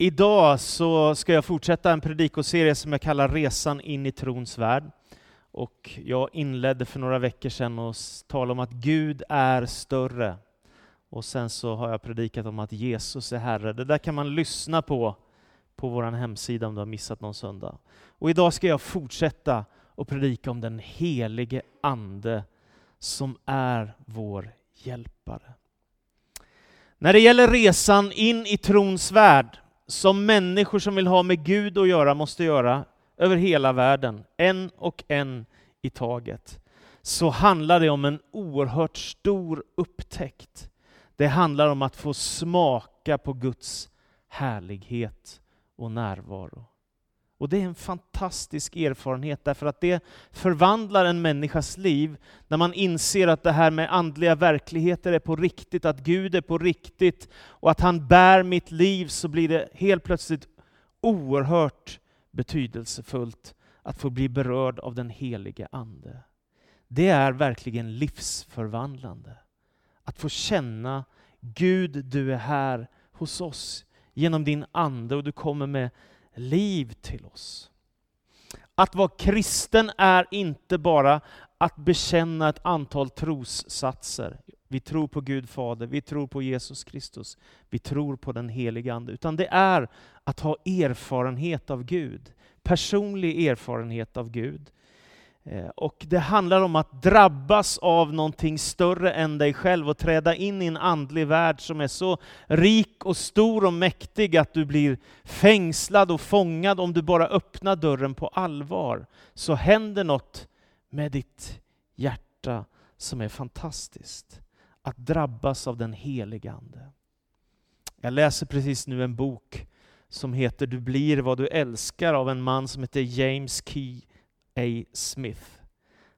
Idag så ska jag fortsätta en predikoserie som jag kallar Resan in i trons värld. Och jag inledde för några veckor sedan och talade om att Gud är större. Och sen så har jag predikat om att Jesus är Herre. Det där kan man lyssna på på vår hemsida om du har missat någon söndag. Och idag ska jag fortsätta och predika om den helige Ande som är vår hjälpare. När det gäller resan in i trons värld som människor som vill ha med Gud att göra måste göra över hela världen, en och en i taget, så handlar det om en oerhört stor upptäckt. Det handlar om att få smaka på Guds härlighet och närvaro. Och det är en fantastisk erfarenhet därför att det förvandlar en människas liv när man inser att det här med andliga verkligheter är på riktigt, att Gud är på riktigt och att han bär mitt liv så blir det helt plötsligt oerhört betydelsefullt att få bli berörd av den helige Ande. Det är verkligen livsförvandlande. Att få känna Gud, du är här hos oss genom din Ande och du kommer med liv till oss. Att vara kristen är inte bara att bekänna ett antal trossatser. Vi tror på Gud Fader, vi tror på Jesus Kristus, vi tror på den helige Ande. Utan det är att ha erfarenhet av Gud, personlig erfarenhet av Gud. Eh, och det handlar om att drabbas av någonting större än dig själv och träda in i en andlig värld som är så rik och stor och mäktig att du blir fängslad och fångad om du bara öppnar dörren på allvar. Så händer något med ditt hjärta som är fantastiskt. Att drabbas av den helige Ande. Jag läser precis nu en bok som heter Du blir vad du älskar av en man som heter James Key A. Smith.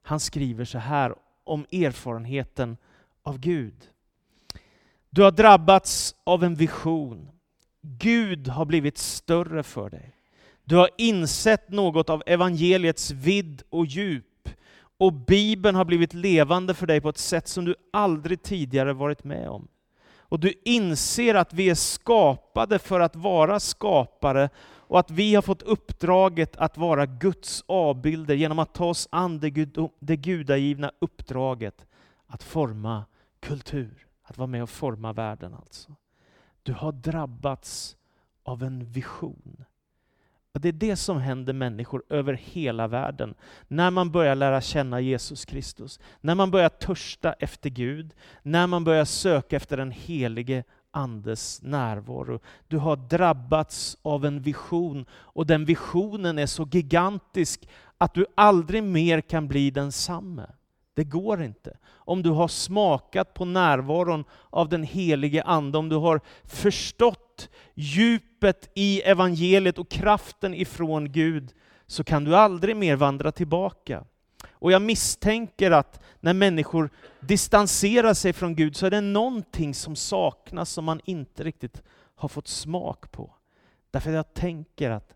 Han skriver så här om erfarenheten av Gud. Du har drabbats av en vision. Gud har blivit större för dig. Du har insett något av evangeliets vidd och djup. Och Bibeln har blivit levande för dig på ett sätt som du aldrig tidigare varit med om. Och du inser att vi är skapade för att vara skapare och att vi har fått uppdraget att vara Guds avbilder genom att ta oss an det, gud, det gudagivna uppdraget att forma kultur, att vara med och forma världen alltså. Du har drabbats av en vision. Och det är det som händer människor över hela världen. När man börjar lära känna Jesus Kristus, när man börjar törsta efter Gud, när man börjar söka efter den helige Andes närvaro. Du har drabbats av en vision och den visionen är så gigantisk att du aldrig mer kan bli densamme. Det går inte. Om du har smakat på närvaron av den helige Ande, om du har förstått djupet i evangeliet och kraften ifrån Gud, så kan du aldrig mer vandra tillbaka. Och jag misstänker att när människor distanserar sig från Gud så är det någonting som saknas som man inte riktigt har fått smak på. Därför jag tänker att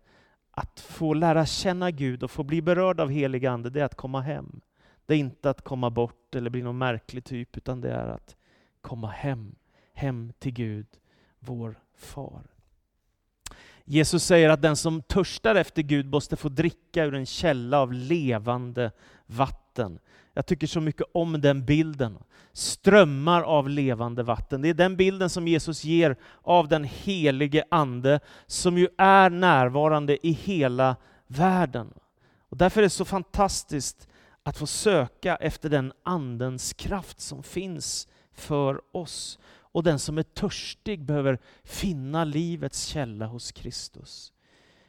att få lära känna Gud och få bli berörd av helig Ande, det är att komma hem. Det är inte att komma bort eller bli någon märklig typ, utan det är att komma hem. Hem till Gud, vår far. Jesus säger att den som törstar efter Gud måste få dricka ur en källa av levande vatten. Jag tycker så mycket om den bilden. Strömmar av levande vatten. Det är den bilden som Jesus ger av den helige Ande, som ju är närvarande i hela världen. Och därför är det så fantastiskt att få söka efter den Andens kraft som finns för oss. Och den som är törstig behöver finna livets källa hos Kristus.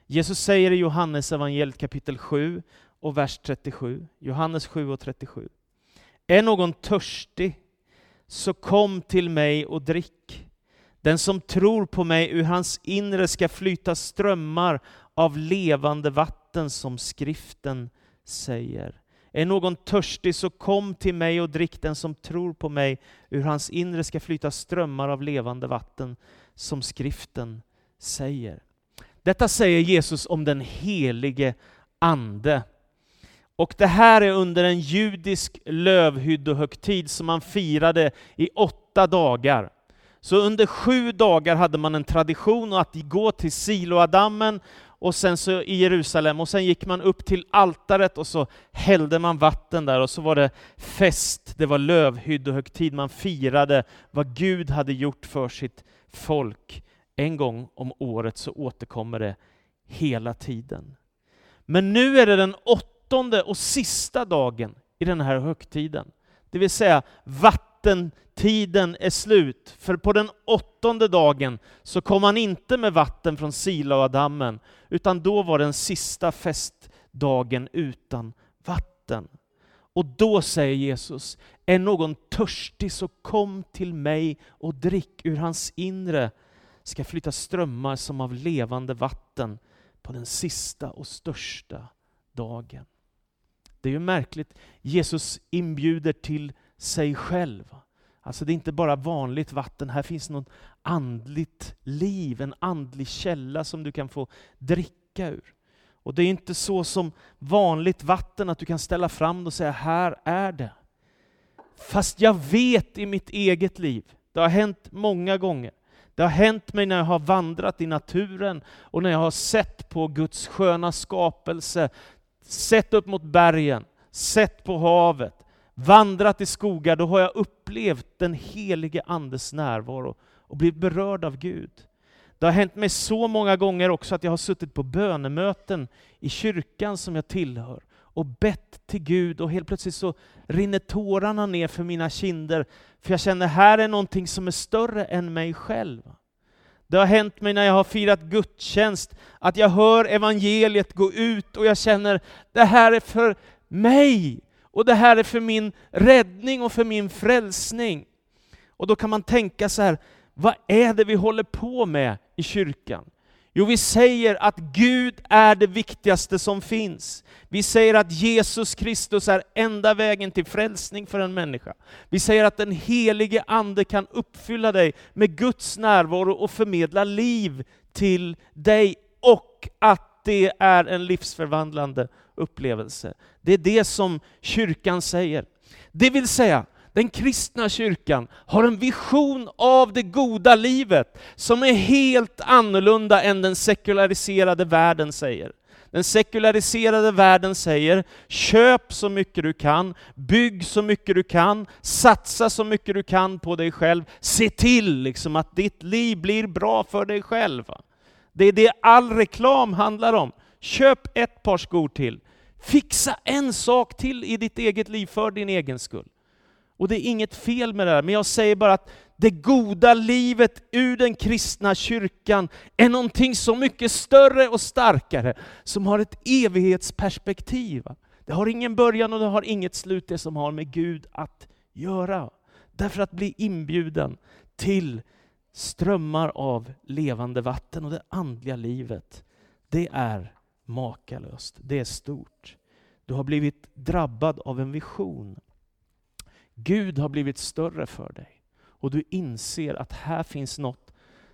Jesus säger i Johannes evangeliet kapitel 7 och vers 37, Johannes 7 och 37. Är någon törstig, så kom till mig och drick. Den som tror på mig, ur hans inre ska flyta strömmar av levande vatten, som skriften säger. Är någon törstig, så kom till mig och drick. Den som tror på mig, ur hans inre ska flyta strömmar av levande vatten, som skriften säger. Detta säger Jesus om den helige Ande. Och det här är under en judisk lövhyddohögtid som man firade i åtta dagar. Så under sju dagar hade man en tradition att gå till Siloadammen och sen så i Jerusalem och sen gick man upp till altaret och så hällde man vatten där och så var det fest, det var lövhyddohögtid, man firade vad Gud hade gjort för sitt folk. En gång om året så återkommer det hela tiden. Men nu är det den åttonde och sista dagen i den här högtiden. Det vill säga vattentiden är slut. För på den åttonde dagen så kom han inte med vatten från Siloadammen, utan då var den sista festdagen utan vatten. Och då säger Jesus, är någon törstig så kom till mig och drick ur hans inre ska flytta strömmar som av levande vatten på den sista och största dagen. Det är ju märkligt, Jesus inbjuder till sig själv. Alltså det är inte bara vanligt vatten, här finns något andligt liv, en andlig källa som du kan få dricka ur. Och det är inte så som vanligt vatten, att du kan ställa fram det och säga här är det. Fast jag vet i mitt eget liv, det har hänt många gånger, det har hänt mig när jag har vandrat i naturen och när jag har sett på Guds sköna skapelse, sett upp mot bergen, sett på havet, vandrat i skogar, då har jag upplevt den helige Andes närvaro och blivit berörd av Gud. Det har hänt mig så många gånger också att jag har suttit på bönemöten i kyrkan som jag tillhör och bett till Gud och helt plötsligt så rinner tårarna ner för mina kinder för jag känner här är någonting som är större än mig själv. Det har hänt mig när jag har firat gudstjänst, att jag hör evangeliet gå ut och jag känner, det här är för mig, och det här är för min räddning och för min frälsning. Och då kan man tänka så här, vad är det vi håller på med i kyrkan? Jo, vi säger att Gud är det viktigaste som finns. Vi säger att Jesus Kristus är enda vägen till frälsning för en människa. Vi säger att den helige Ande kan uppfylla dig med Guds närvaro och förmedla liv till dig, och att det är en livsförvandlande upplevelse. Det är det som kyrkan säger. Det vill säga, den kristna kyrkan har en vision av det goda livet som är helt annorlunda än den sekulariserade världen säger. Den sekulariserade världen säger, köp så mycket du kan, bygg så mycket du kan, satsa så mycket du kan på dig själv, se till liksom att ditt liv blir bra för dig själv. Det är det all reklam handlar om. Köp ett par skor till, fixa en sak till i ditt eget liv för din egen skull. Och det är inget fel med det här, men jag säger bara att det goda livet ur den kristna kyrkan är någonting så mycket större och starkare, som har ett evighetsperspektiv. Det har ingen början och det har inget slut, det som har med Gud att göra. Därför att bli inbjuden till strömmar av levande vatten och det andliga livet, det är makalöst, det är stort. Du har blivit drabbad av en vision. Gud har blivit större för dig och du inser att här finns något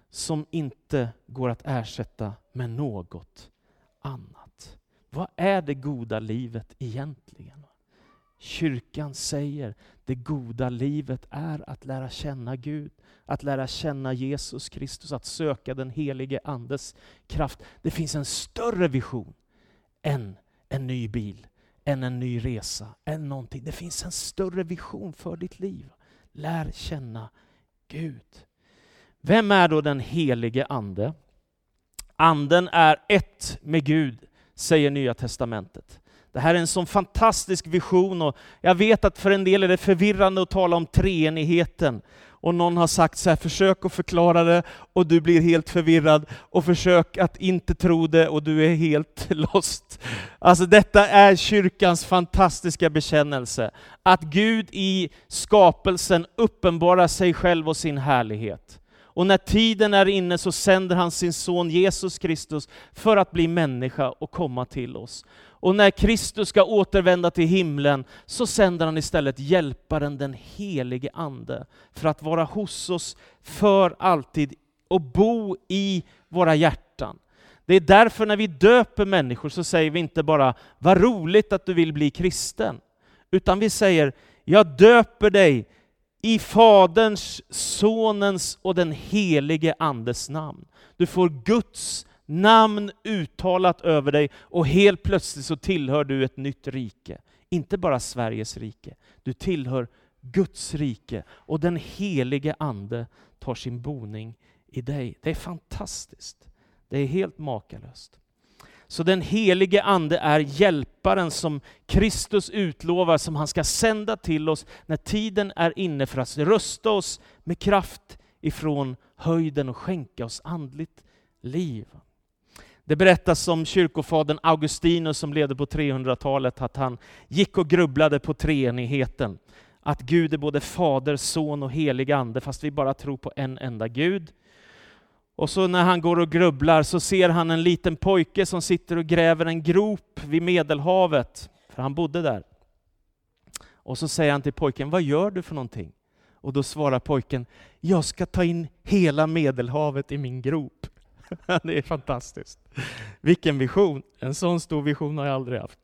som inte går att ersätta med något annat. Vad är det goda livet egentligen? Kyrkan säger det goda livet är att lära känna Gud, att lära känna Jesus Kristus, att söka den helige Andes kraft. Det finns en större vision än en ny bil, än en ny resa, än någonting. Det finns en större vision för ditt liv. Lär känna Gud. Vem är då den helige Ande? Anden är ett med Gud, säger Nya Testamentet. Det här är en sån fantastisk vision och jag vet att för en del är det förvirrande att tala om treenigheten. Och någon har sagt så här, försök att förklara det och du blir helt förvirrad och försök att inte tro det och du är helt lost. Alltså detta är kyrkans fantastiska bekännelse. Att Gud i skapelsen uppenbarar sig själv och sin härlighet. Och när tiden är inne så sänder han sin son Jesus Kristus för att bli människa och komma till oss. Och när Kristus ska återvända till himlen så sänder han istället hjälparen den helige Ande för att vara hos oss för alltid och bo i våra hjärtan. Det är därför när vi döper människor så säger vi inte bara ”vad roligt att du vill bli kristen”, utan vi säger ”jag döper dig i Faderns, Sonens och den helige Andes namn. Du får Guds namn uttalat över dig och helt plötsligt så tillhör du ett nytt rike. Inte bara Sveriges rike. Du tillhör Guds rike och den helige Ande tar sin boning i dig. Det är fantastiskt. Det är helt makalöst. Så den helige Ande är hjälparen som Kristus utlovar, som han ska sända till oss när tiden är inne för att rösta oss med kraft ifrån höjden och skänka oss andligt liv. Det berättas om kyrkofadern Augustinus som levde på 300-talet, att han gick och grubblade på treenigheten. Att Gud är både Fader, Son och helig Ande, fast vi bara tror på en enda Gud. Och så när han går och grubblar så ser han en liten pojke som sitter och gräver en grop vid Medelhavet, för han bodde där. Och så säger han till pojken, vad gör du för någonting? Och då svarar pojken, jag ska ta in hela Medelhavet i min grop. det är fantastiskt. Vilken vision! En sån stor vision har jag aldrig haft.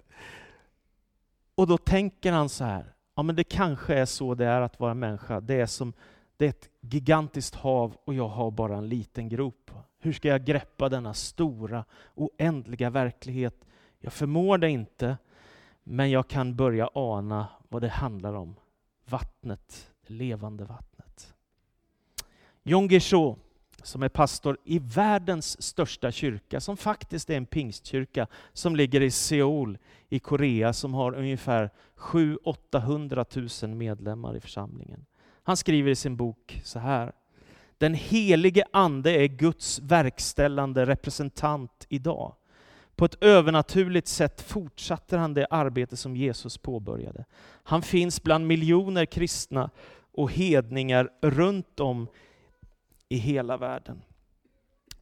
Och då tänker han så här, ja men det kanske är så det är att vara människa. Det är som det är ett gigantiskt hav och jag har bara en liten grop. Hur ska jag greppa denna stora, oändliga verklighet? Jag förmår det inte, men jag kan börja ana vad det handlar om. Vattnet, det levande vattnet. John Guichot, som är pastor i världens största kyrka, som faktiskt är en pingstkyrka, som ligger i Seoul i Korea, som har ungefär 700-800 000 medlemmar i församlingen. Han skriver i sin bok så här. Den helige Ande är Guds verkställande representant idag. På ett övernaturligt sätt fortsätter han det arbete som Jesus påbörjade. Han finns bland miljoner kristna och hedningar runt om i hela världen.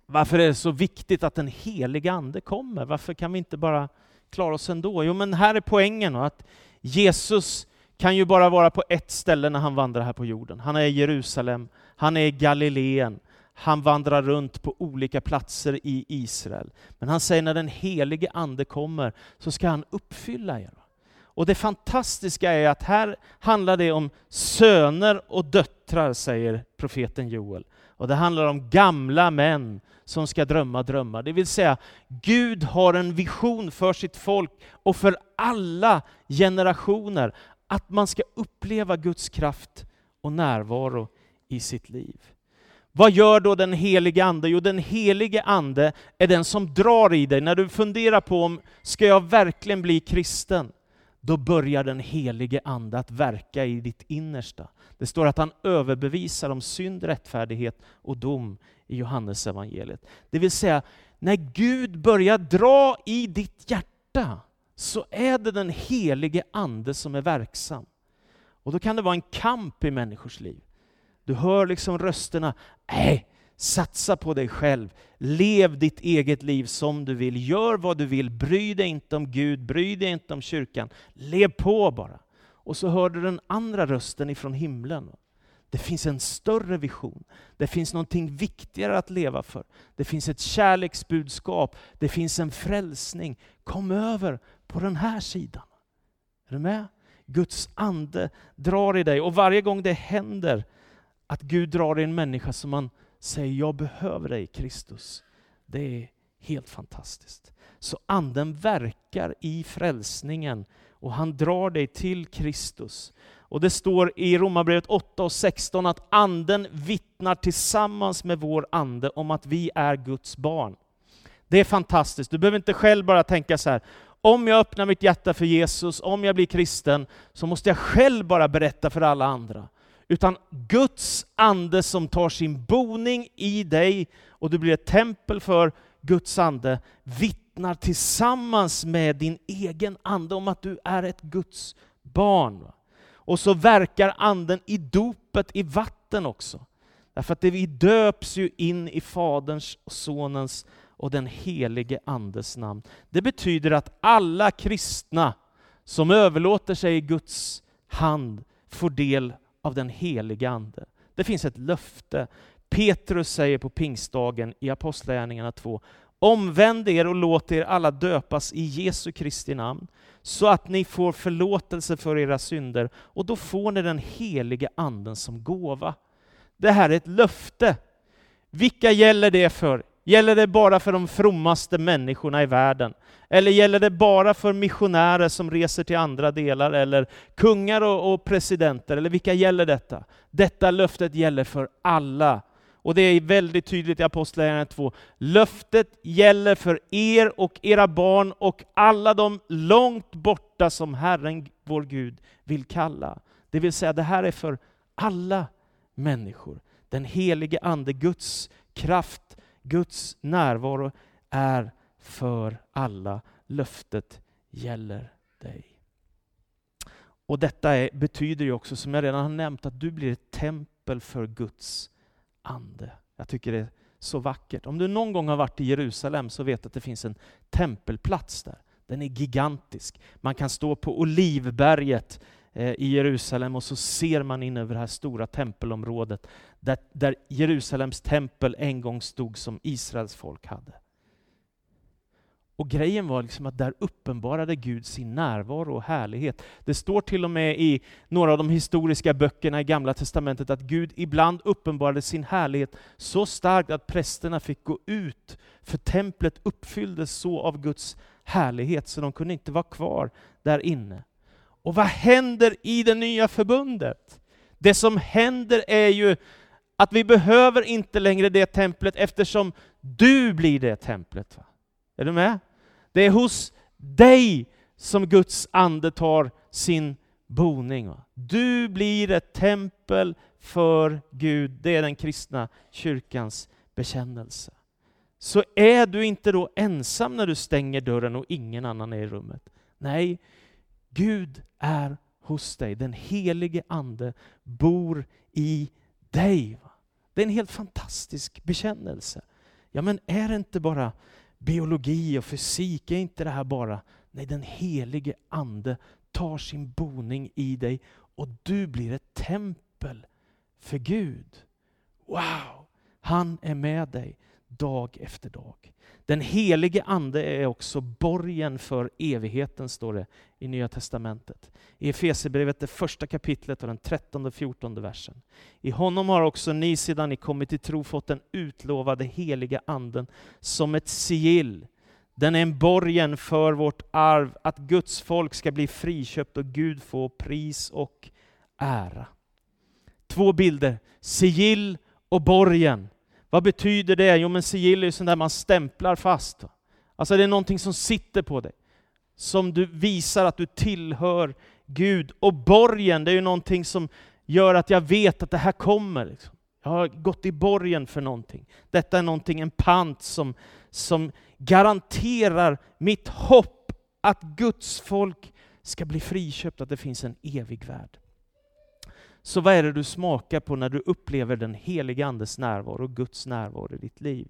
Varför är det så viktigt att den helige Ande kommer? Varför kan vi inte bara klara oss ändå? Jo, men här är poängen att Jesus kan ju bara vara på ett ställe när han vandrar här på jorden. Han är i Jerusalem, han är i Galileen, han vandrar runt på olika platser i Israel. Men han säger när den helige Ande kommer så ska han uppfylla er. Och det fantastiska är att här handlar det om söner och döttrar, säger profeten Joel. Och det handlar om gamla män som ska drömma drömmar. Det vill säga, Gud har en vision för sitt folk och för alla generationer att man ska uppleva Guds kraft och närvaro i sitt liv. Vad gör då den helige Ande? Jo, den helige Ande är den som drar i dig. När du funderar på om, ska jag verkligen bli kristen? Då börjar den helige Ande att verka i ditt innersta. Det står att han överbevisar om synd, rättfärdighet och dom i Johannes evangeliet. Det vill säga, när Gud börjar dra i ditt hjärta, så är det den helige Ande som är verksam. Och då kan det vara en kamp i människors liv. Du hör liksom rösterna, nej, satsa på dig själv. Lev ditt eget liv som du vill. Gör vad du vill. Bry dig inte om Gud, bry dig inte om kyrkan. Lev på bara. Och så hör du den andra rösten ifrån himlen. Det finns en större vision. Det finns någonting viktigare att leva för. Det finns ett kärleksbudskap. Det finns en frälsning. Kom över på den här sidan. Är du med? Guds ande drar i dig och varje gång det händer att Gud drar i en människa som man säger jag behöver dig Kristus. Det är helt fantastiskt. Så anden verkar i frälsningen och han drar dig till Kristus. Och det står i Romarbrevet 8 och 16 att anden vittnar tillsammans med vår ande om att vi är Guds barn. Det är fantastiskt. Du behöver inte själv bara tänka så här, om jag öppnar mitt hjärta för Jesus, om jag blir kristen, så måste jag själv bara berätta för alla andra. Utan Guds ande som tar sin boning i dig, och du blir ett tempel för Guds ande, vittnar tillsammans med din egen ande om att du är ett Guds barn. Och så verkar anden i dopet i vatten också. Därför att vi döps ju in i Faderns, och Sonens och den helige Andes namn. Det betyder att alla kristna som överlåter sig i Guds hand får del av den helige Ande. Det finns ett löfte. Petrus säger på pingstdagen i Apostlagärningarna 2, Omvänd er och låt er alla döpas i Jesu Kristi namn, så att ni får förlåtelse för era synder, och då får ni den helige anden som gåva. Det här är ett löfte. Vilka gäller det för? Gäller det bara för de frommaste människorna i världen? Eller gäller det bara för missionärer som reser till andra delar, eller kungar och, och presidenter? Eller vilka gäller detta? Detta löftet gäller för alla. Och det är väldigt tydligt i Apostlagärningarna 2. Löftet gäller för er och era barn och alla de långt borta som Herren, vår Gud, vill kalla. Det vill säga, det här är för alla människor. Den helige Ande, Guds kraft, Guds närvaro är för alla. Löftet gäller dig. Och detta är, betyder ju också, som jag redan har nämnt, att du blir ett tempel för Guds ande. Jag tycker det är så vackert. Om du någon gång har varit i Jerusalem så vet att det finns en tempelplats där. Den är gigantisk. Man kan stå på Olivberget eh, i Jerusalem och så ser man in över det här stora tempelområdet där, där Jerusalems tempel en gång stod som Israels folk hade. Och grejen var liksom att där uppenbarade Gud sin närvaro och härlighet. Det står till och med i några av de historiska böckerna i Gamla Testamentet att Gud ibland uppenbarade sin härlighet så starkt att prästerna fick gå ut, för templet uppfylldes så av Guds härlighet så de kunde inte vara kvar där inne. Och vad händer i det nya förbundet? Det som händer är ju att vi behöver inte längre det templet eftersom du blir det templet. Va? Är du med? Det är hos dig som Guds ande tar sin boning. Du blir ett tempel för Gud. Det är den kristna kyrkans bekännelse. Så är du inte då ensam när du stänger dörren och ingen annan är i rummet. Nej, Gud är hos dig. Den helige Ande bor i dig. Det är en helt fantastisk bekännelse. Ja, men är det inte bara biologi och fysik? Är inte det här bara... Nej, den helige Ande tar sin boning i dig och du blir ett tempel för Gud. Wow! Han är med dig dag efter dag. Den helige Ande är också borgen för evigheten, står det i Nya Testamentet. I Efesierbrevet, det första kapitlet och den trettonde och fjortonde versen. I honom har också ni sedan ni kommit till tro fått den utlovade heliga Anden som ett sigill. Den är en borgen för vårt arv, att Guds folk ska bli friköpt och Gud få pris och ära. Två bilder, sigill och borgen. Vad betyder det? Jo, men sigill är ju sånt där man stämplar fast. Alltså det är någonting som sitter på dig. Som du visar att du tillhör Gud. Och borgen, det är ju någonting som gör att jag vet att det här kommer. Liksom. Jag har gått i borgen för någonting. Detta är någonting, en pant som, som garanterar mitt hopp att Guds folk ska bli friköpt, att det finns en evig värld. Så vad är det du smakar på när du upplever den heliga Andes närvaro, och Guds närvaro i ditt liv?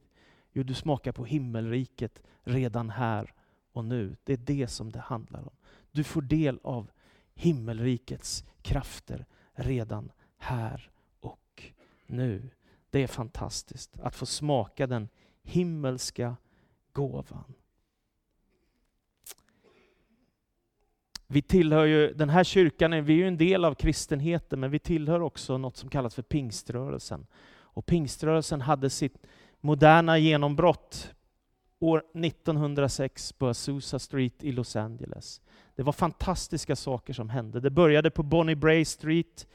Jo, du smakar på himmelriket redan här och nu. Det är det som det handlar om. Du får del av himmelrikets krafter redan här och nu. Det är fantastiskt att få smaka den himmelska gåvan. Vi tillhör ju, den här kyrkan, vi är ju en del av kristenheten, men vi tillhör också något som kallas för pingströrelsen. Och pingströrelsen hade sitt moderna genombrott år 1906 på Azusa Street i Los Angeles. Det var fantastiska saker som hände. Det började på Bonnie Bray Street.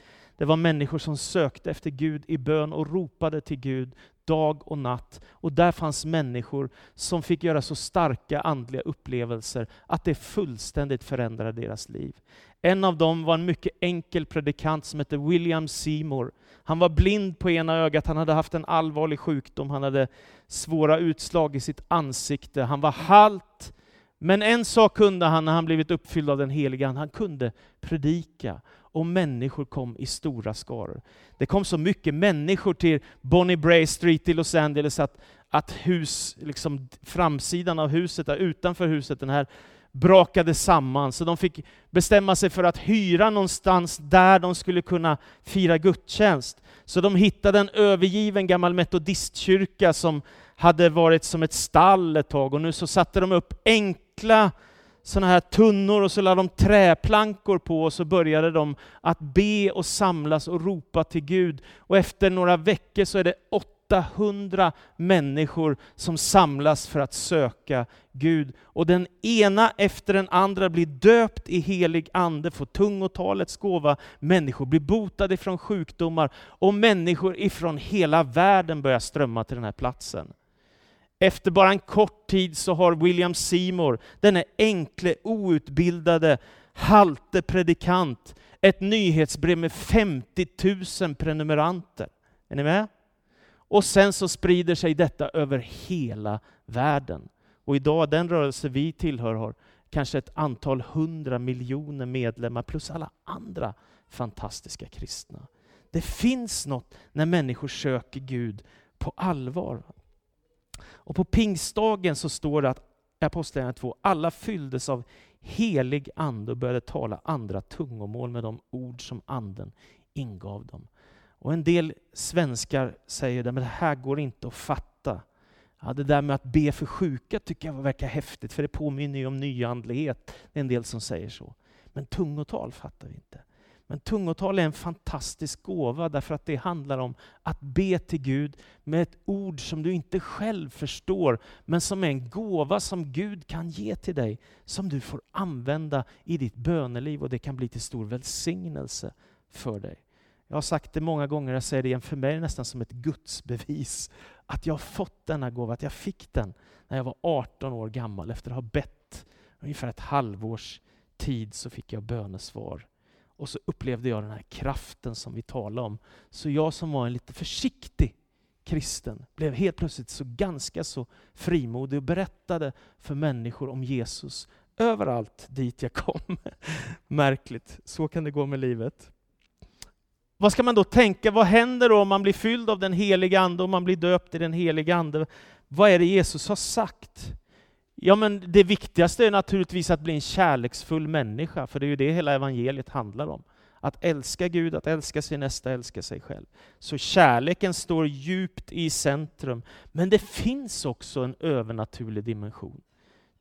Det var människor som sökte efter Gud i bön och ropade till Gud dag och natt. Och där fanns människor som fick göra så starka andliga upplevelser att det fullständigt förändrade deras liv. En av dem var en mycket enkel predikant som hette William Seymour. Han var blind på ena ögat, han hade haft en allvarlig sjukdom, han hade svåra utslag i sitt ansikte, han var halt. Men en sak kunde han när han blivit uppfylld av den heliga han kunde predika och människor kom i stora skaror. Det kom så mycket människor till Bonnie Bray Street i Los Angeles att, att hus, liksom framsidan av huset, där utanför huset, den här brakade samman, så de fick bestämma sig för att hyra någonstans där de skulle kunna fira gudstjänst. Så de hittade en övergiven gammal metodistkyrka som hade varit som ett stall ett tag och nu så satte de upp enkla sådana här tunnor och så lade de träplankor på och så började de att be och samlas och ropa till Gud. Och efter några veckor så är det 800 människor som samlas för att söka Gud. Och den ena efter den andra blir döpt i helig ande, får tungotalets gåva, människor blir botade från sjukdomar och människor ifrån hela världen börjar strömma till den här platsen. Efter bara en kort tid så har William Seymour, denne enkle, outbildade, halte predikant, ett nyhetsbrev med 50 000 prenumeranter. Är ni med? Och sen så sprider sig detta över hela världen. Och idag, den rörelse vi tillhör har kanske ett antal hundra miljoner medlemmar plus alla andra fantastiska kristna. Det finns något när människor söker Gud på allvar. Och på pingstdagen så står det att Apostlagärningarna 2, alla fylldes av helig ande och började tala andra tungomål med de ord som anden ingav dem. Och en del svenskar säger att det här går inte att fatta. Ja, det där med att be för sjuka tycker jag verkar häftigt, för det påminner ju om nyandlighet. Det är en del som säger så. Men tungotal fattar vi inte. Men tungotal är en fantastisk gåva därför att det handlar om att be till Gud med ett ord som du inte själv förstår, men som är en gåva som Gud kan ge till dig, som du får använda i ditt böneliv och det kan bli till stor välsignelse för dig. Jag har sagt det många gånger, jag säger det igen, för mig är det nästan som ett gudsbevis att jag har fått denna gåva, att jag fick den när jag var 18 år gammal efter att ha bett ungefär ett halvårs tid så fick jag bönesvar och så upplevde jag den här kraften som vi talade om. Så jag som var en lite försiktig kristen blev helt plötsligt så ganska så frimodig och berättade för människor om Jesus överallt dit jag kom. Märkligt, så kan det gå med livet. Vad ska man då tänka? Vad händer då om man blir fylld av den heliga Ande och man blir döpt i den heliga Ande? Vad är det Jesus har sagt? Ja, men det viktigaste är naturligtvis att bli en kärleksfull människa, för det är ju det hela evangeliet handlar om. Att älska Gud, att älska sin nästa, älska sig själv. Så kärleken står djupt i centrum. Men det finns också en övernaturlig dimension.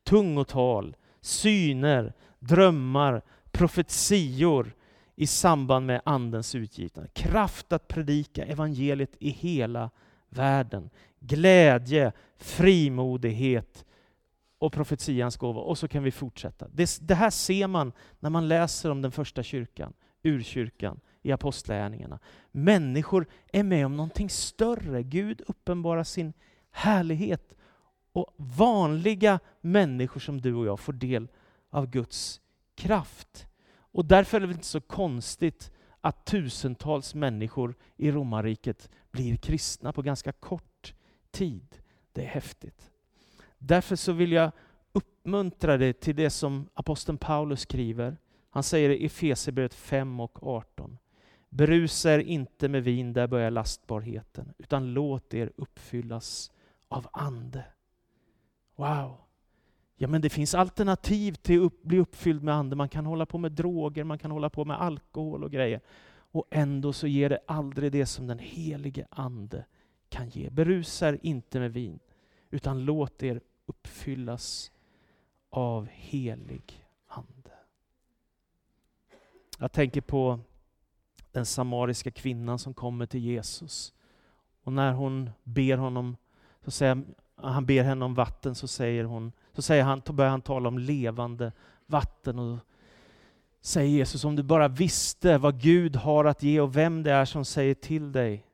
Tungotal, syner, drömmar, profetior i samband med Andens utgivande. Kraft att predika evangeliet i hela världen. Glädje, frimodighet, och profetians gåva. Och så kan vi fortsätta. Det, det, här ser man när man läser om den första kyrkan, urkyrkan, i Apostlagärningarna. Människor är med om någonting större. Gud uppenbarar sin härlighet. Och vanliga människor som du och jag får del av Guds kraft. Och därför är det inte så konstigt att tusentals människor i romarriket blir kristna på ganska kort tid. Det är häftigt. Därför så vill jag uppmuntra dig till det som aposteln Paulus skriver. Han säger i Efesierbrevet 5 och 18. Berusa er inte med vin, där börjar lastbarheten, utan låt er uppfyllas av ande. Wow! Ja, men det finns alternativ till att bli uppfylld med ande. Man kan hålla på med droger, man kan hålla på med alkohol och grejer. Och ändå så ger det aldrig det som den helige ande kan ge. Berusa er inte med vin, utan låt er uppfyllas av helig ande. Jag tänker på den samariska kvinnan som kommer till Jesus. Och när hon ber honom, så säger, han ber henne om vatten, så, säger hon, så säger han, börjar han tala om levande vatten. Och säger Jesus, om du bara visste vad Gud har att ge och vem det är som säger till dig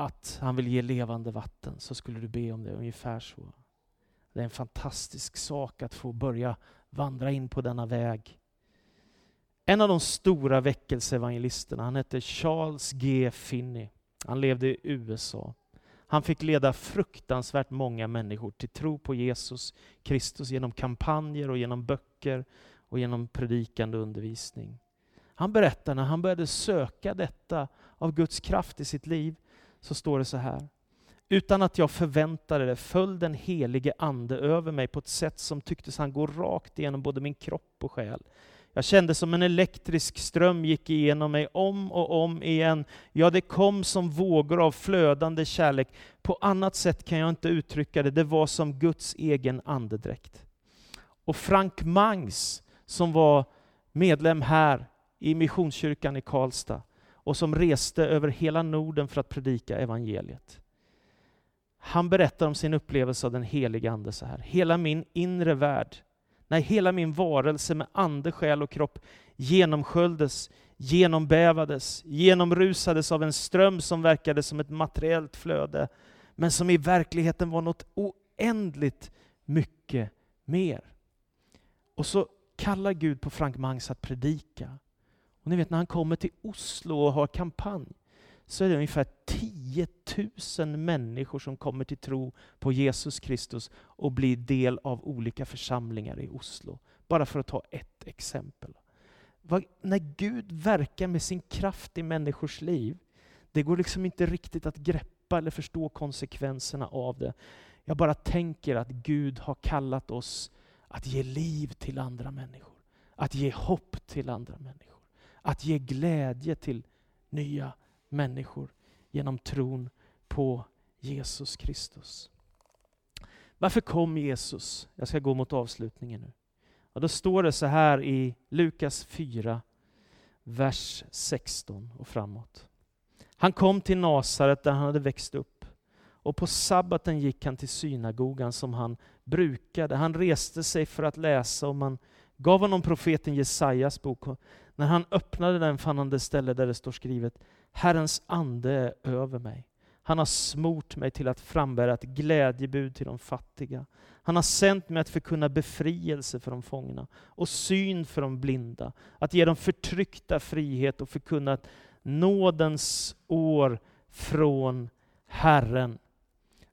att han vill ge levande vatten så skulle du be om det, ungefär så. Det är en fantastisk sak att få börja vandra in på denna väg. En av de stora väckelseevangelisterna, han hette Charles G. Finney. Han levde i USA. Han fick leda fruktansvärt många människor till tro på Jesus Kristus genom kampanjer och genom böcker och genom predikande undervisning. Han berättar när han började söka detta av Guds kraft i sitt liv, så står det så här. Utan att jag förväntade det föll den helige Ande över mig på ett sätt som tycktes han gå rakt igenom både min kropp och själ. Jag kände som en elektrisk ström gick igenom mig om och om igen. Ja, det kom som vågor av flödande kärlek. På annat sätt kan jag inte uttrycka det. Det var som Guds egen andedräkt. Och Frank Mangs, som var medlem här i Missionskyrkan i Karlstad och som reste över hela Norden för att predika evangeliet. Han berättar om sin upplevelse av den heliga Ande så här. Hela min inre värld, när hela min varelse med ande, själ och kropp genomsköljdes, genombävades, genomrusades av en ström som verkade som ett materiellt flöde, men som i verkligheten var något oändligt mycket mer. Och så kallar Gud på Frank Mangs att predika. Och ni vet när han kommer till Oslo och har kampanj, så är det ungefär 10 000 människor som kommer till tro på Jesus Kristus och blir del av olika församlingar i Oslo. Bara för att ta ett exempel. när Gud verkar med sin kraft i människors liv, det går liksom inte riktigt att greppa eller förstå konsekvenserna av det. Jag bara tänker att Gud har kallat oss att ge liv till andra människor. Att ge hopp till andra människor. Att ge glädje till nya människor genom tron på Jesus Kristus. Varför kom Jesus? Jag ska gå mot avslutningen nu. Och då står det så här i Lukas 4, vers 16 och framåt. Han kom till Nasaret där han hade växt upp. Och på sabbaten gick han till synagogan som han brukade. Han reste sig för att läsa och man gav honom profeten Jesajas bok. När han öppnade den fann han det ställe där det står skrivet Herrens ande är över mig. Han har smort mig till att frambära ett glädjebud till de fattiga. Han har sänt mig att förkunna befrielse för de fångna och syn för de blinda, att ge de förtryckta frihet och förkunna ett nådens år från Herren.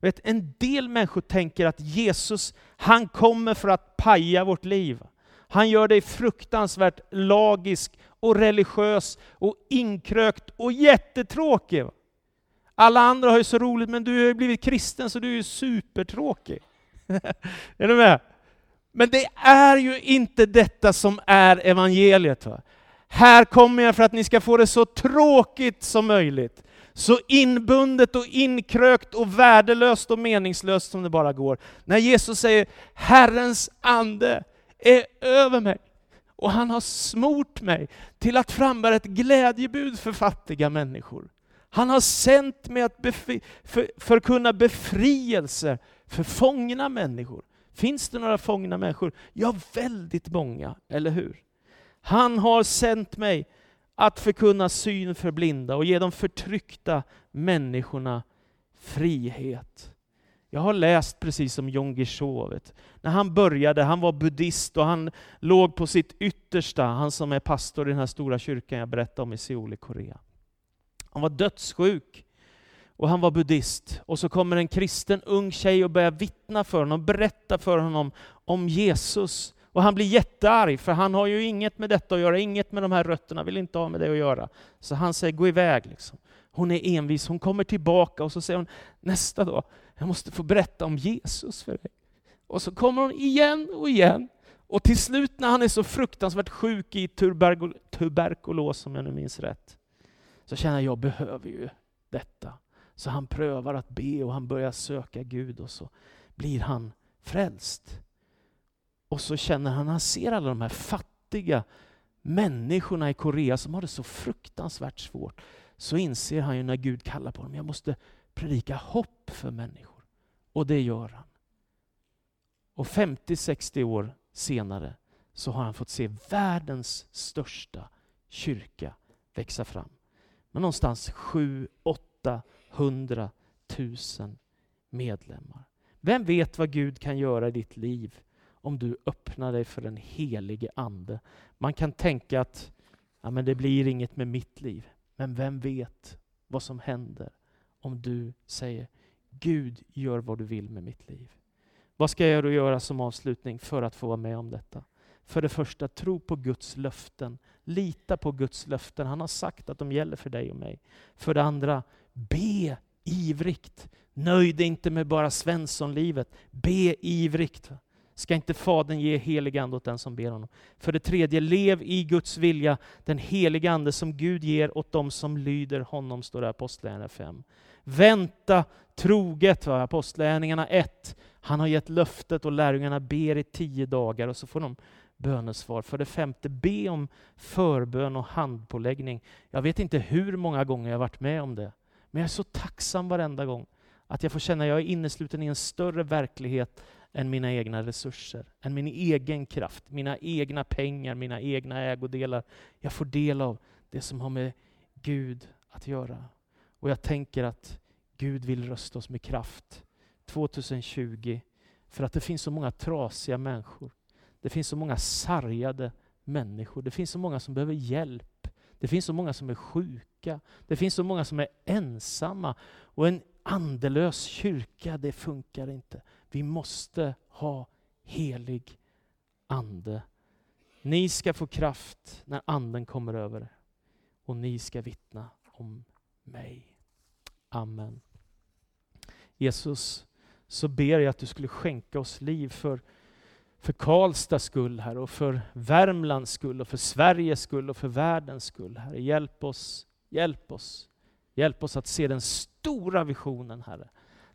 Vet, en del människor tänker att Jesus, han kommer för att paja vårt liv. Han gör dig fruktansvärt lagisk och religiös och inkrökt och jättetråkig. Alla andra har ju så roligt, men du har ju blivit kristen så du är ju supertråkig. är du med? Men det är ju inte detta som är evangeliet. Va? Här kommer jag för att ni ska få det så tråkigt som möjligt. Så inbundet och inkrökt och värdelöst och meningslöst som det bara går. När Jesus säger Herrens ande är över mig och han har smort mig till att frambära ett glädjebud för fattiga människor. Han har sänt mig att befri, för, förkunna befrielse för fångna människor. Finns det några fångna människor? Ja, väldigt många, eller hur? Han har sänt mig att förkunna syn för blinda och ge de förtryckta människorna frihet. Jag har läst precis som Jon Guichot. När han började, han var buddhist och han låg på sitt yttersta, han som är pastor i den här stora kyrkan jag berättade om i Seoul i Korea. Han var dödssjuk och han var buddhist. Och så kommer en kristen ung tjej och börjar vittna för honom, berätta för honom om Jesus. Och han blir jättearg, för han har ju inget med detta att göra, inget med de här rötterna, vill inte ha med det att göra. Så han säger, gå iväg. Liksom. Hon är envis, hon kommer tillbaka och så säger hon nästa dag, jag måste få berätta om Jesus för dig. Och så kommer hon igen och igen. Och till slut när han är så fruktansvärt sjuk i tuberkulos, om jag nu minns rätt, så känner jag, jag behöver ju detta. Så han prövar att be och han börjar söka Gud och så blir han frälst. Och så känner han, han ser alla de här fattiga människorna i Korea som har det så fruktansvärt svårt, så inser han ju när Gud kallar på dem, jag måste predika hopp för människor. Och det gör han. Och 50-60 år senare så har han fått se världens största kyrka växa fram. Med någonstans 700 000 medlemmar. Vem vet vad Gud kan göra i ditt liv om du öppnar dig för den helige Ande? Man kan tänka att ja, men det blir inget med mitt liv. Men vem vet vad som händer om du säger Gud, gör vad du vill med mitt liv. Vad ska jag då göra som avslutning för att få vara med om detta? För det första, tro på Guds löften. Lita på Guds löften. Han har sagt att de gäller för dig och mig. För det andra, be ivrigt. Nöj dig inte med bara Svenssonlivet. Be ivrigt. ska inte Fadern ge helig ande åt den som ber honom. För det tredje, lev i Guds vilja, den heliga ande som Gud ger åt dem som lyder honom, står det i Apostlagärningarna 5. Vänta troget, va? Apostlagärningarna 1. Han har gett löftet och lärjungarna ber i tio dagar och så får de bönesvar. För det femte, be om förbön och handpåläggning. Jag vet inte hur många gånger jag varit med om det, men jag är så tacksam varenda gång att jag får känna att jag är innesluten i en större verklighet än mina egna resurser, än min egen kraft, mina egna pengar, mina egna ägodelar. Jag får del av det som har med Gud att göra. Och jag tänker att Gud vill rösta oss med kraft 2020 för att det finns så många trasiga människor. Det finns så många sargade människor. Det finns så många som behöver hjälp. Det finns så många som är sjuka. Det finns så många som är ensamma. Och en andelös kyrka, det funkar inte. Vi måste ha helig ande. Ni ska få kraft när anden kommer över er. och ni ska vittna om mig. Amen. Jesus, så ber jag att du skulle skänka oss liv för, för Karlstads skull, här och för Värmlands skull, och för Sveriges skull och för världens skull. Herre. Hjälp oss, hjälp oss. Hjälp oss att se den stora visionen, Herre.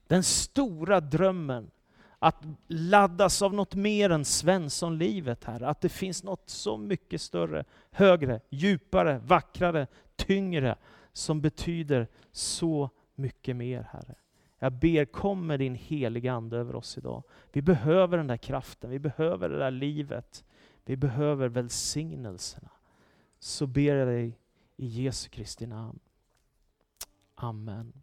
Den stora drömmen att laddas av något mer än Svenssonlivet, Herre. Att det finns något så mycket större, högre, djupare, vackrare, tyngre, som betyder så mycket mer, Herre. Jag ber, kom med din heliga Ande över oss idag. Vi behöver den där kraften, vi behöver det där livet. Vi behöver välsignelserna. Så ber jag dig i Jesu Kristi namn. Amen.